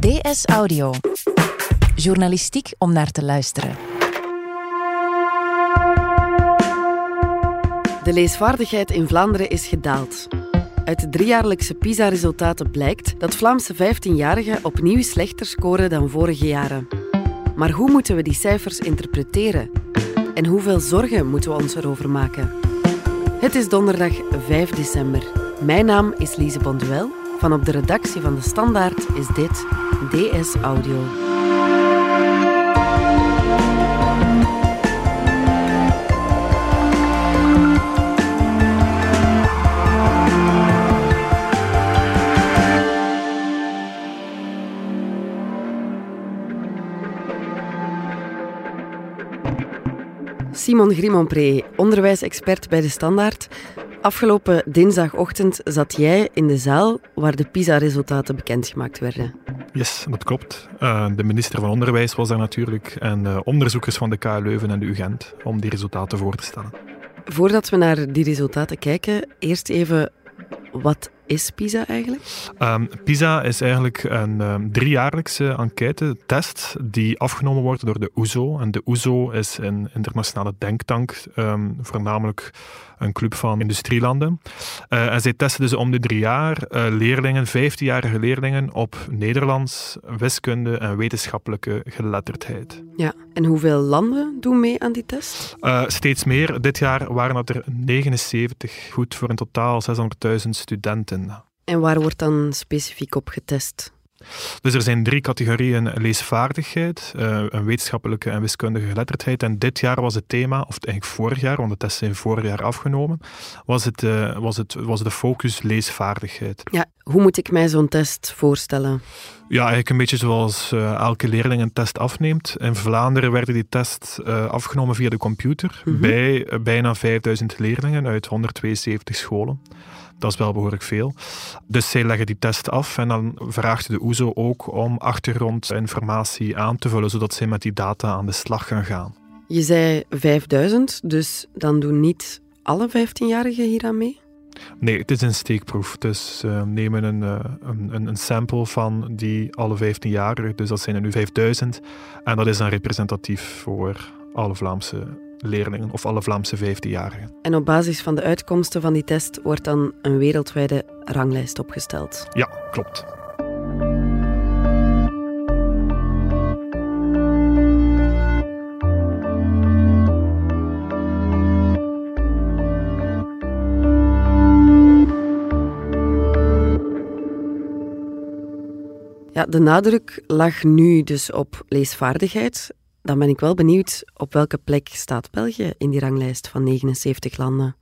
DS Audio. Journalistiek om naar te luisteren. De leesvaardigheid in Vlaanderen is gedaald. Uit de driejaarlijkse PISA-resultaten blijkt dat Vlaamse 15-jarigen opnieuw slechter scoren dan vorige jaren. Maar hoe moeten we die cijfers interpreteren? En hoeveel zorgen moeten we ons erover maken? Het is donderdag 5 december. Mijn naam is Lise Bonduel. Van op de redactie van De Standaard is dit DS Audio. Simon Grimompré, onderwijsexpert bij De Standaard. Afgelopen dinsdagochtend zat jij in de zaal waar de PISA-resultaten bekendgemaakt werden. Yes, dat klopt. Uh, de minister van Onderwijs was daar natuurlijk en uh, onderzoekers van de KU Leuven en de UGent om die resultaten voor te stellen. Voordat we naar die resultaten kijken, eerst even wat is PISA eigenlijk? Um, PISA is eigenlijk een um, driejaarlijkse enquête-test die afgenomen wordt door de OESO. En de OESO is een internationale denktank, um, voornamelijk een club van industrielanden. Uh, en zij testen dus om de drie jaar uh, leerlingen, 15-jarige leerlingen, op Nederlands, wiskunde en wetenschappelijke geletterdheid. Ja, en hoeveel landen doen mee aan die test? Uh, steeds meer. Dit jaar waren dat er 79, goed voor een totaal 600.000 studenten. En waar wordt dan specifiek op getest? Dus er zijn drie categorieën leesvaardigheid, uh, een wetenschappelijke en wiskundige geletterdheid. En dit jaar was het thema, of eigenlijk vorig jaar, want de tests zijn vorig jaar afgenomen, was, het, uh, was, het, was de focus leesvaardigheid. Ja, hoe moet ik mij zo'n test voorstellen? Ja, eigenlijk een beetje zoals uh, elke leerling een test afneemt. In Vlaanderen werden die tests afgenomen via de computer mm -hmm. bij bijna 5000 leerlingen uit 172 scholen. Dat is wel behoorlijk veel. Dus zij leggen die test af en dan vraagt de OESO ook om achtergrondinformatie aan te vullen, zodat zij met die data aan de slag gaan gaan. Je zei 5000, dus dan doen niet alle 15-jarigen hier aan mee? Nee, het is een steekproef. Dus uh, nemen een, uh, een, een, sample van die alle 15-jarigen, dus dat zijn er nu 5000, en dat is dan representatief voor alle Vlaamse leerlingen of alle Vlaamse 15-jarigen. En op basis van de uitkomsten van die test wordt dan een wereldwijde ranglijst opgesteld? Ja, klopt. Ja, de nadruk lag nu dus op leesvaardigheid. Dan ben ik wel benieuwd op welke plek staat België in die ranglijst van 79 landen.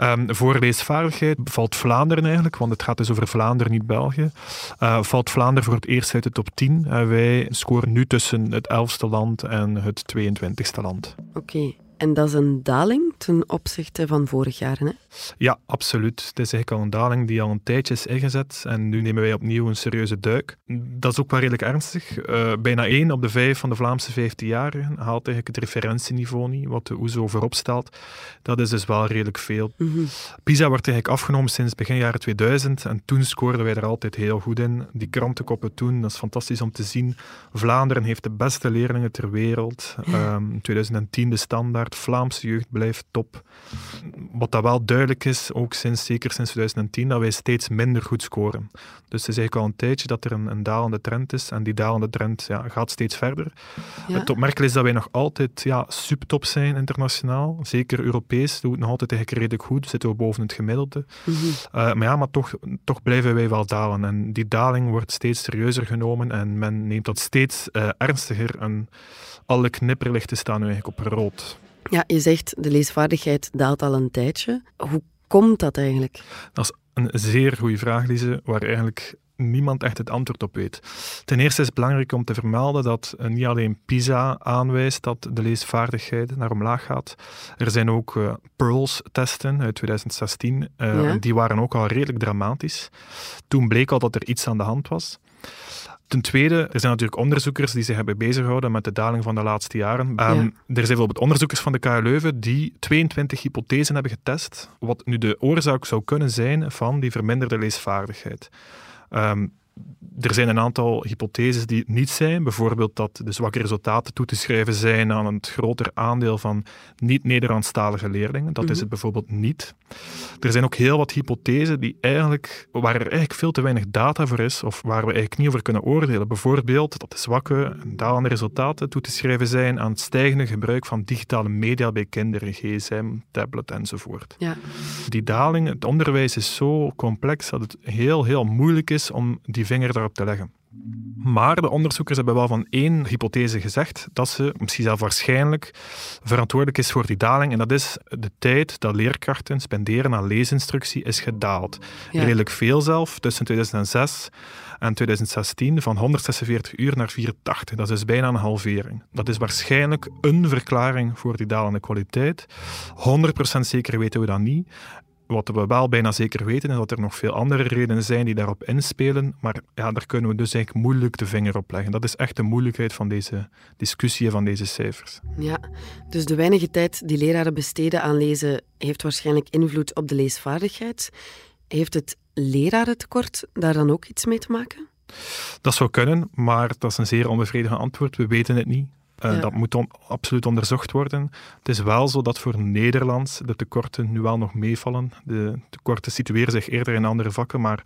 Um, voor leesvaardigheid valt Vlaanderen eigenlijk, want het gaat dus over Vlaanderen, niet België. Uh, valt Vlaanderen voor het eerst uit de top 10. En wij scoren nu tussen het 11ste land en het 22ste land. Oké. Okay. En dat is een daling ten opzichte van vorig jaar, hè? Ja, absoluut. Het is eigenlijk al een daling die al een tijdje is ingezet. En nu nemen wij opnieuw een serieuze duik. Dat is ook wel redelijk ernstig. Uh, bijna één op de vijf van de Vlaamse 15-jarigen haalt eigenlijk het referentieniveau niet, wat de OESO voorop stelt. Dat is dus wel redelijk veel. Mm -hmm. PISA wordt eigenlijk afgenomen sinds begin jaren 2000. En toen scoorden wij er altijd heel goed in. Die krantenkoppen toen, dat is fantastisch om te zien. Vlaanderen heeft de beste leerlingen ter wereld. Um, 2010 de standaard. Vlaamse jeugd blijft top. Wat dat wel duidelijk is, ook sinds, zeker sinds 2010, dat wij steeds minder goed scoren. Dus het is eigenlijk al een tijdje dat er een, een dalende trend is. En die dalende trend ja, gaat steeds verder. Ja. Het opmerkelijk is dat wij nog altijd ja, subtop zijn internationaal. Zeker Europees doen we het nog altijd eigenlijk redelijk goed. Zitten we boven het gemiddelde. Mm -hmm. uh, maar ja, maar toch, toch blijven wij wel dalen. En die daling wordt steeds serieuzer genomen. En men neemt dat steeds uh, ernstiger. En alle knipperlichten staan nu eigenlijk op rood. Ja, je zegt de leesvaardigheid daalt al een tijdje. Hoe komt dat eigenlijk? Dat is een zeer goede vraag, Lise, waar eigenlijk niemand echt het antwoord op weet. Ten eerste is het belangrijk om te vermelden dat niet alleen PISA aanwijst dat de leesvaardigheid naar omlaag gaat. Er zijn ook uh, PEARLS-testen uit 2016. Uh, ja? Die waren ook al redelijk dramatisch. Toen bleek al dat er iets aan de hand was. Ten tweede, er zijn natuurlijk onderzoekers die zich hebben bezighouden met de daling van de laatste jaren. Um, ja. Er zijn bijvoorbeeld onderzoekers van de KU Leuven die 22 hypothesen hebben getest, wat nu de oorzaak zou kunnen zijn van die verminderde leesvaardigheid. Um, er zijn een aantal hypotheses die het niet zijn. Bijvoorbeeld dat de zwakke resultaten toe te schrijven zijn aan een groter aandeel van niet-Nederlandstalige leerlingen. Dat is Mhm. het bijvoorbeeld niet. Er zijn ook heel wat hypothesen die eigenlijk, waar er eigenlijk veel te weinig data voor is, of waar we eigenlijk niet over kunnen oordelen. Bijvoorbeeld dat de zwakke en dalende resultaten toe te schrijven zijn aan het stijgende gebruik van digitale media bij kinderen, gsm, tablet enzovoort. Ja. Die daling, het onderwijs is zo complex dat het heel, heel moeilijk is om die vinger daarop te leggen. Maar de onderzoekers hebben wel van één hypothese gezegd dat ze, misschien zelf waarschijnlijk, verantwoordelijk is voor die daling. En dat is de tijd dat leerkrachten spenderen aan leesinstructie is gedaald. Ja. Redelijk veel zelf, tussen 2006 en 2016, van 146 uur naar 84. Dat is dus bijna een halvering. Dat is waarschijnlijk een verklaring voor die dalende kwaliteit. 100% zeker weten we dat niet. Wat we wel bijna zeker weten is dat er nog veel andere redenen zijn die daarop inspelen, maar ja, daar kunnen we dus eigenlijk moeilijk de vinger op leggen. Dat is echt de moeilijkheid van deze discussie en van deze cijfers. Ja, dus de weinige tijd die leraren besteden aan lezen heeft waarschijnlijk invloed op de leesvaardigheid. Heeft het lerarentekort daar dan ook iets mee te maken? Dat zou kunnen, maar dat is een zeer onbevredigend antwoord. We weten het niet. Uh, Ja. Dat moet on- absoluut onderzocht worden. Het is wel zo dat voor Nederlands de tekorten nu wel nog meevallen. De tekorten situeren zich eerder in andere vakken, maar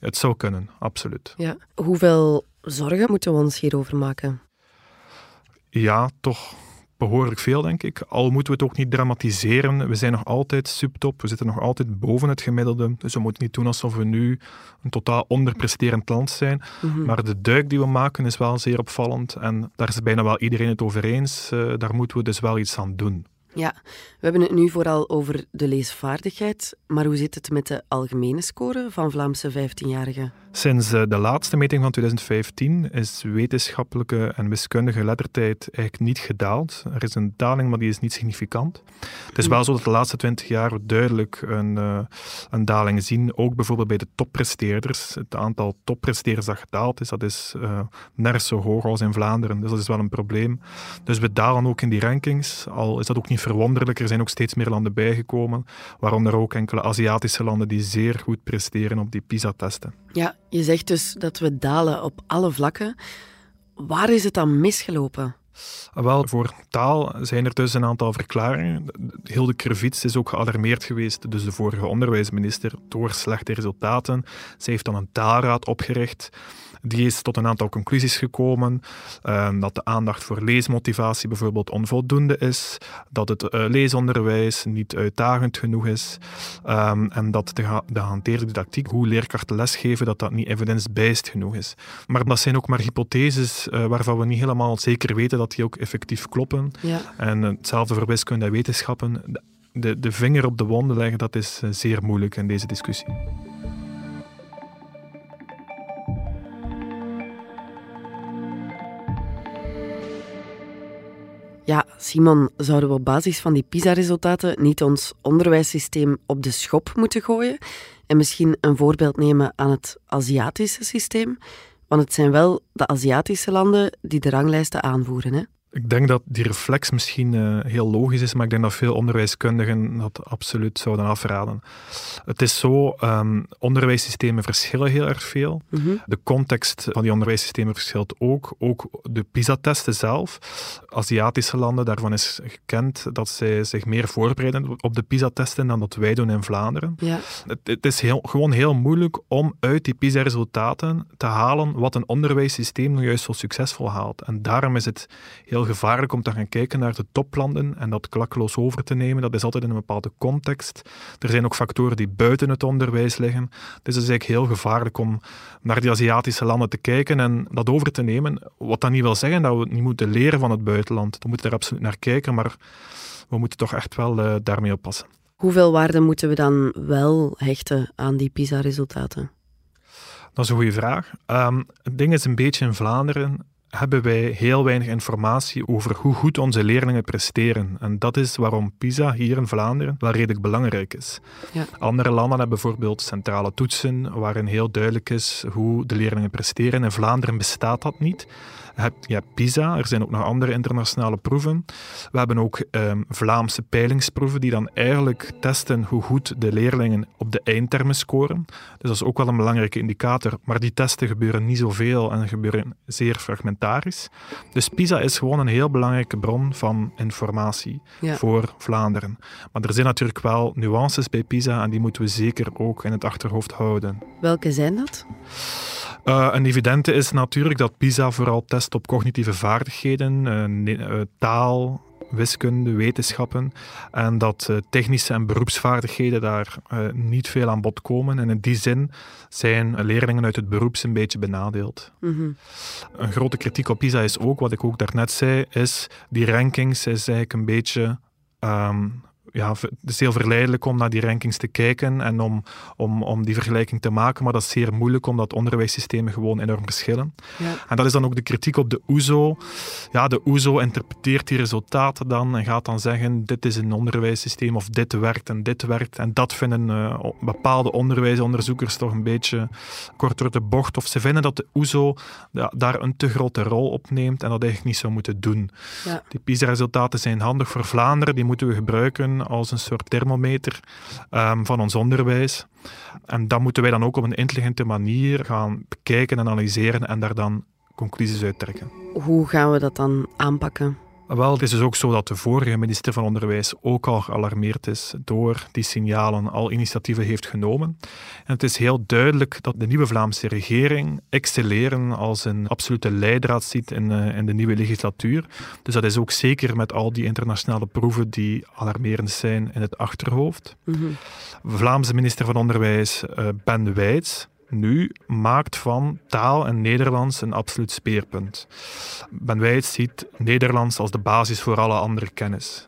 het zou kunnen, absoluut. Ja. Hoeveel zorgen moeten we ons hierover maken? Ja, toch behoorlijk veel, denk ik. Al moeten we het ook niet dramatiseren. We zijn nog altijd subtop, we zitten nog altijd boven het gemiddelde. Dus we moeten niet doen alsof we nu een totaal onderpresterend land zijn. Mhm. Maar de duik die we maken is wel zeer opvallend. En daar is bijna wel iedereen het over eens. Eh, daar moeten we dus wel iets aan doen. Ja, we hebben het nu vooral over de leesvaardigheid, maar hoe zit het met de algemene score van Vlaamse 15-jarigen? Sinds eh, de laatste meting van 2015 is wetenschappelijke en wiskundige lettertijd eigenlijk niet gedaald. Er is een daling, maar die is niet significant. Het is wel zo dat de laatste 20 jaar duidelijk een, eh, een daling zien. Ook bijvoorbeeld bij de toppresteerders. Het aantal toppresteerders dat gedaald is, dat is eh nergens zo hoog als in Vlaanderen. Dus dat is wel een probleem. Dus we dalen ook in die rankings. Al is dat ook niet verwonderlijk. Er zijn ook steeds meer landen bijgekomen. Waaronder ook enkele Aziatische landen die zeer goed presteren op die PISA-testen. Ja, je zegt dus dat we dalen op alle vlakken. Waar is het dan misgelopen? Wel, voor taal zijn er dus een aantal verklaringen. Hilde Krevits is ook gealarmeerd geweest, dus de vorige onderwijsminister, door slechte resultaten. Ze heeft dan een taalraad opgericht. Die is tot een aantal conclusies gekomen. Uh, dat de aandacht voor leesmotivatie bijvoorbeeld onvoldoende is. Dat het uh, leesonderwijs niet uitdagend genoeg is. Um, en dat de, de gehanteerde didactiek, hoe leerkrachten lesgeven, dat dat niet evidence-based genoeg is. Maar dat zijn ook maar hypotheses uh, waarvan we niet helemaal zeker weten dat die ook effectief kloppen. Ja. En hetzelfde voor wiskunde en wetenschappen. De, de vinger op de wonden leggen, dat is eh, zeer moeilijk in deze discussie. Simon, zouden we op basis van die PISA-resultaten niet ons onderwijssysteem op de schop moeten gooien en misschien een voorbeeld nemen aan het Aziatische systeem? Want het zijn wel de Aziatische landen die de ranglijsten aanvoeren, hè? Ik denk dat die reflex misschien uh, heel logisch is, maar ik denk dat veel onderwijskundigen dat absoluut zouden afraden. Het is zo, um, onderwijssystemen verschillen heel erg veel. Mhm. Mm -hmm. De context van die onderwijssystemen verschilt ook. Ook de PISA-testen zelf. Aziatische landen, daarvan is gekend dat zij zich meer voorbereiden op de PISA-testen dan dat wij doen in Vlaanderen. Ja. Het, het, is heel, gewoon heel moeilijk om uit die PISA-resultaten te halen wat een onderwijssysteem nu juist zo succesvol haalt. En daarom is het heel gevaarlijk om te gaan kijken naar de toplanden en dat klakkeloos over te nemen. Dat is altijd in een bepaalde context. Er zijn ook factoren die buiten het onderwijs liggen. Dus het is eigenlijk heel gevaarlijk om naar die Aziatische landen te kijken en dat over te nemen. Wat dat niet wil zeggen dat we niet moeten leren van het buitenland. We moeten er absoluut naar kijken, maar we moeten toch echt wel uh, daarmee oppassen. Hoeveel waarde moeten we dan wel hechten aan die PISA-resultaten? Dat is een goede vraag. Um, het ding is een beetje in Vlaanderen hebben wij heel weinig informatie over hoe goed onze leerlingen presteren. En dat is waarom PISA hier in Vlaanderen wel redelijk belangrijk is. Ja. Andere landen hebben bijvoorbeeld centrale toetsen waarin heel duidelijk is hoe de leerlingen presteren. In Vlaanderen bestaat dat niet je hebt PISA, er zijn ook nog andere internationale proeven. We hebben ook um, Vlaamse peilingsproeven die dan eigenlijk testen hoe goed de leerlingen op de eindtermen scoren. Dus dat is ook wel een belangrijke indicator. Maar die testen gebeuren niet zoveel en gebeuren zeer fragmentarisch. Dus PISA is gewoon een heel belangrijke bron van informatie voor Vlaanderen. Maar er zijn natuurlijk wel nuances bij PISA en die moeten we zeker ook in het achterhoofd houden. Welke zijn dat? Uh, een evidente is natuurlijk dat PISA vooral test op cognitieve vaardigheden, uh, taal, wiskunde, wetenschappen. En dat technische en beroepsvaardigheden daar niet veel aan bod komen. En in die zin zijn leerlingen uit het beroeps een beetje benadeeld. Mhm. Een grote kritiek op PISA is ook, wat ik ook daarnet zei, is die rankings is eigenlijk een beetje um, ja, het is heel verleidelijk om naar die rankings te kijken en om, om, om die vergelijking te maken, maar dat is zeer moeilijk omdat onderwijssystemen gewoon enorm verschillen. Ja. En dat is dan ook de kritiek op de OESO. Ja, de OESO interpreteert die resultaten dan en gaat dan zeggen dit is een onderwijssysteem of dit werkt en dit werkt. En dat vinden uh, bepaalde onderwijsonderzoekers toch een beetje kort door de bocht. Of ze vinden dat de OESO ja, daar een te grote rol op neemt en dat eigenlijk niet zou moeten doen. Ja. Die PISA-resultaten zijn handig voor Vlaanderen, die moeten we gebruiken als een soort thermometer um, van ons onderwijs. En dat moeten wij dan ook op een intelligente manier gaan bekijken, analyseren en daar dan conclusies uit trekken. Hoe gaan we dat dan aanpakken? Wel, het is dus ook zo dat de vorige minister van Onderwijs ook al gealarmeerd is door die signalen, al initiatieven heeft genomen. En het is heel duidelijk dat de nieuwe Vlaamse regering excelleren als een absolute leidraad ziet in, uh, in de nieuwe legislatuur. Dus dat is ook zeker met al die internationale proeven die alarmerend zijn in het achterhoofd. Mm Vlaamse minister van Onderwijs uh, Ben Wijts nu maakt van taal en Nederlands een absoluut speerpunt. Ben Wijs ziet Nederlands als de basis voor alle andere kennis.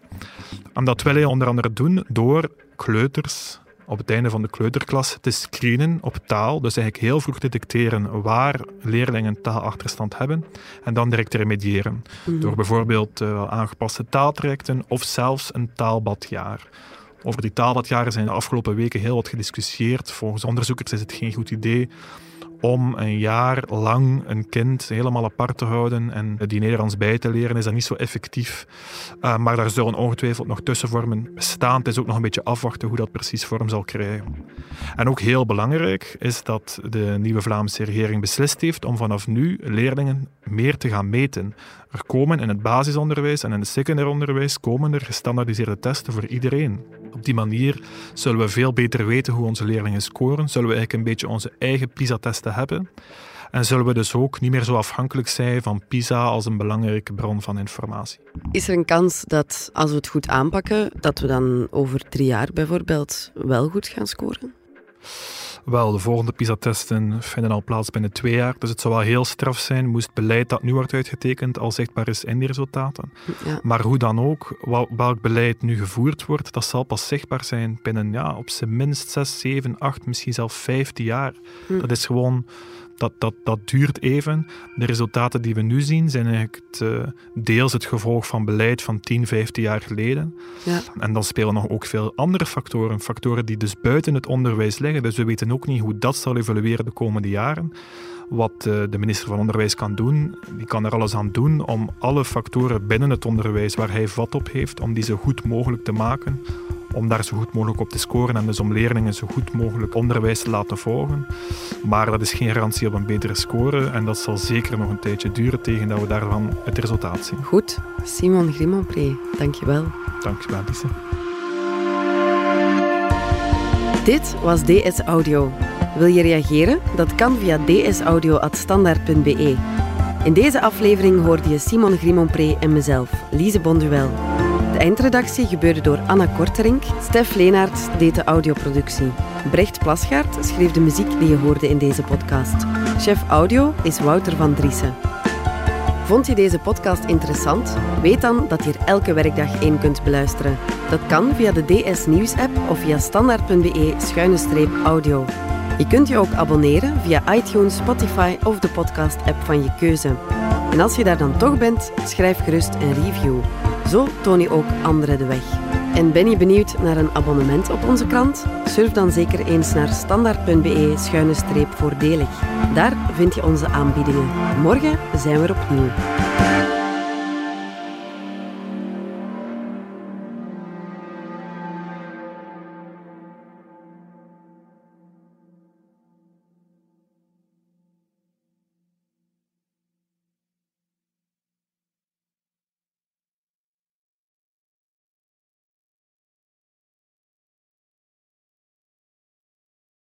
En dat wil hij onder andere doen door kleuters op het einde van de kleuterklas te screenen op taal. Dus eigenlijk heel vroeg detecteren waar leerlingen taalachterstand hebben en dan direct remediëren. Mhm. Door bijvoorbeeld uh, aangepaste taaltrajecten of zelfs een taalbadjaar. Over die taalbadjaren zijn de afgelopen weken heel wat gediscussieerd. Volgens onderzoekers is het geen goed idee om een jaar lang een kind helemaal apart te houden en die Nederlands bij te leren, is dat niet zo effectief. Uh, maar daar zullen ongetwijfeld nog tussenvormen bestaan. Het is ook nog een beetje afwachten hoe dat precies vorm zal krijgen. En ook heel belangrijk is dat de nieuwe Vlaamse regering beslist heeft om vanaf nu leerlingen meer te gaan meten. Er komen in het basisonderwijs en in het secundair onderwijs komen er gestandaardiseerde testen voor iedereen. Op die manier zullen we veel beter weten hoe onze leerlingen scoren, zullen we eigenlijk een beetje onze eigen PISA-testen hebben. En zullen we dus ook niet meer zo afhankelijk zijn van PISA als een belangrijke bron van informatie. Is er een kans dat als we het goed aanpakken, dat we dan over drie jaar bijvoorbeeld wel goed gaan scoren? Wel, de volgende PISA-testen vinden al plaats binnen twee jaar. Dus het zou wel heel straf zijn moest beleid dat nu wordt uitgetekend al zichtbaar is in die resultaten. Ja. Maar hoe dan ook, welk beleid nu gevoerd wordt, dat zal pas zichtbaar zijn binnen ja, op zijn minst zes, zeven, acht, misschien zelfs vijftien jaar. Hm. Dat is gewoon dat, dat, dat duurt even. De resultaten die we nu zien zijn eigenlijk het, uh, deels het gevolg van beleid van 10, 15 jaar geleden. Ja. En dan spelen nog ook veel andere factoren. Factoren die dus buiten het onderwijs liggen. Dus we weten ook niet hoe dat zal evolueren de komende jaren. Wat uh, de minister van Onderwijs kan doen, die kan er alles aan doen om alle factoren binnen het onderwijs waar hij vat op heeft, om die zo goed mogelijk te maken om daar zo goed mogelijk op te scoren en dus om leerlingen zo goed mogelijk onderwijs te laten volgen. Maar dat is geen garantie op een betere score en dat zal zeker nog een tijdje duren tegen dat we daarvan het resultaat zien. Goed, Simon Grimmonpré, dankjewel. Dankjewel, Lise. Dit was DS Audio. Wil je reageren? Dat kan via dsaudio.standaard.be. In deze aflevering hoorde je Simon Grimmonpré en mezelf, Lise Bonduel. De eindredactie gebeurde door Anna Korterink. Stef Leenaert deed de audioproductie. Brecht Plasgaard schreef de muziek die je hoorde in deze podcast. Chef audio is Wouter van Driessen. Vond je deze podcast interessant? Weet dan dat je er elke werkdag één kunt beluisteren. Dat kan via de DS Nieuws app of via standaard.be-audio. Je kunt je ook abonneren via iTunes, Spotify of de podcast app van je keuze. En als je daar dan toch bent, schrijf gerust een review. Zo toon je ook anderen de weg. En ben je benieuwd naar een abonnement op onze krant? Surf dan zeker eens naar standaard.be-voordelig. Daar vind je onze aanbiedingen. Morgen zijn we er opnieuw.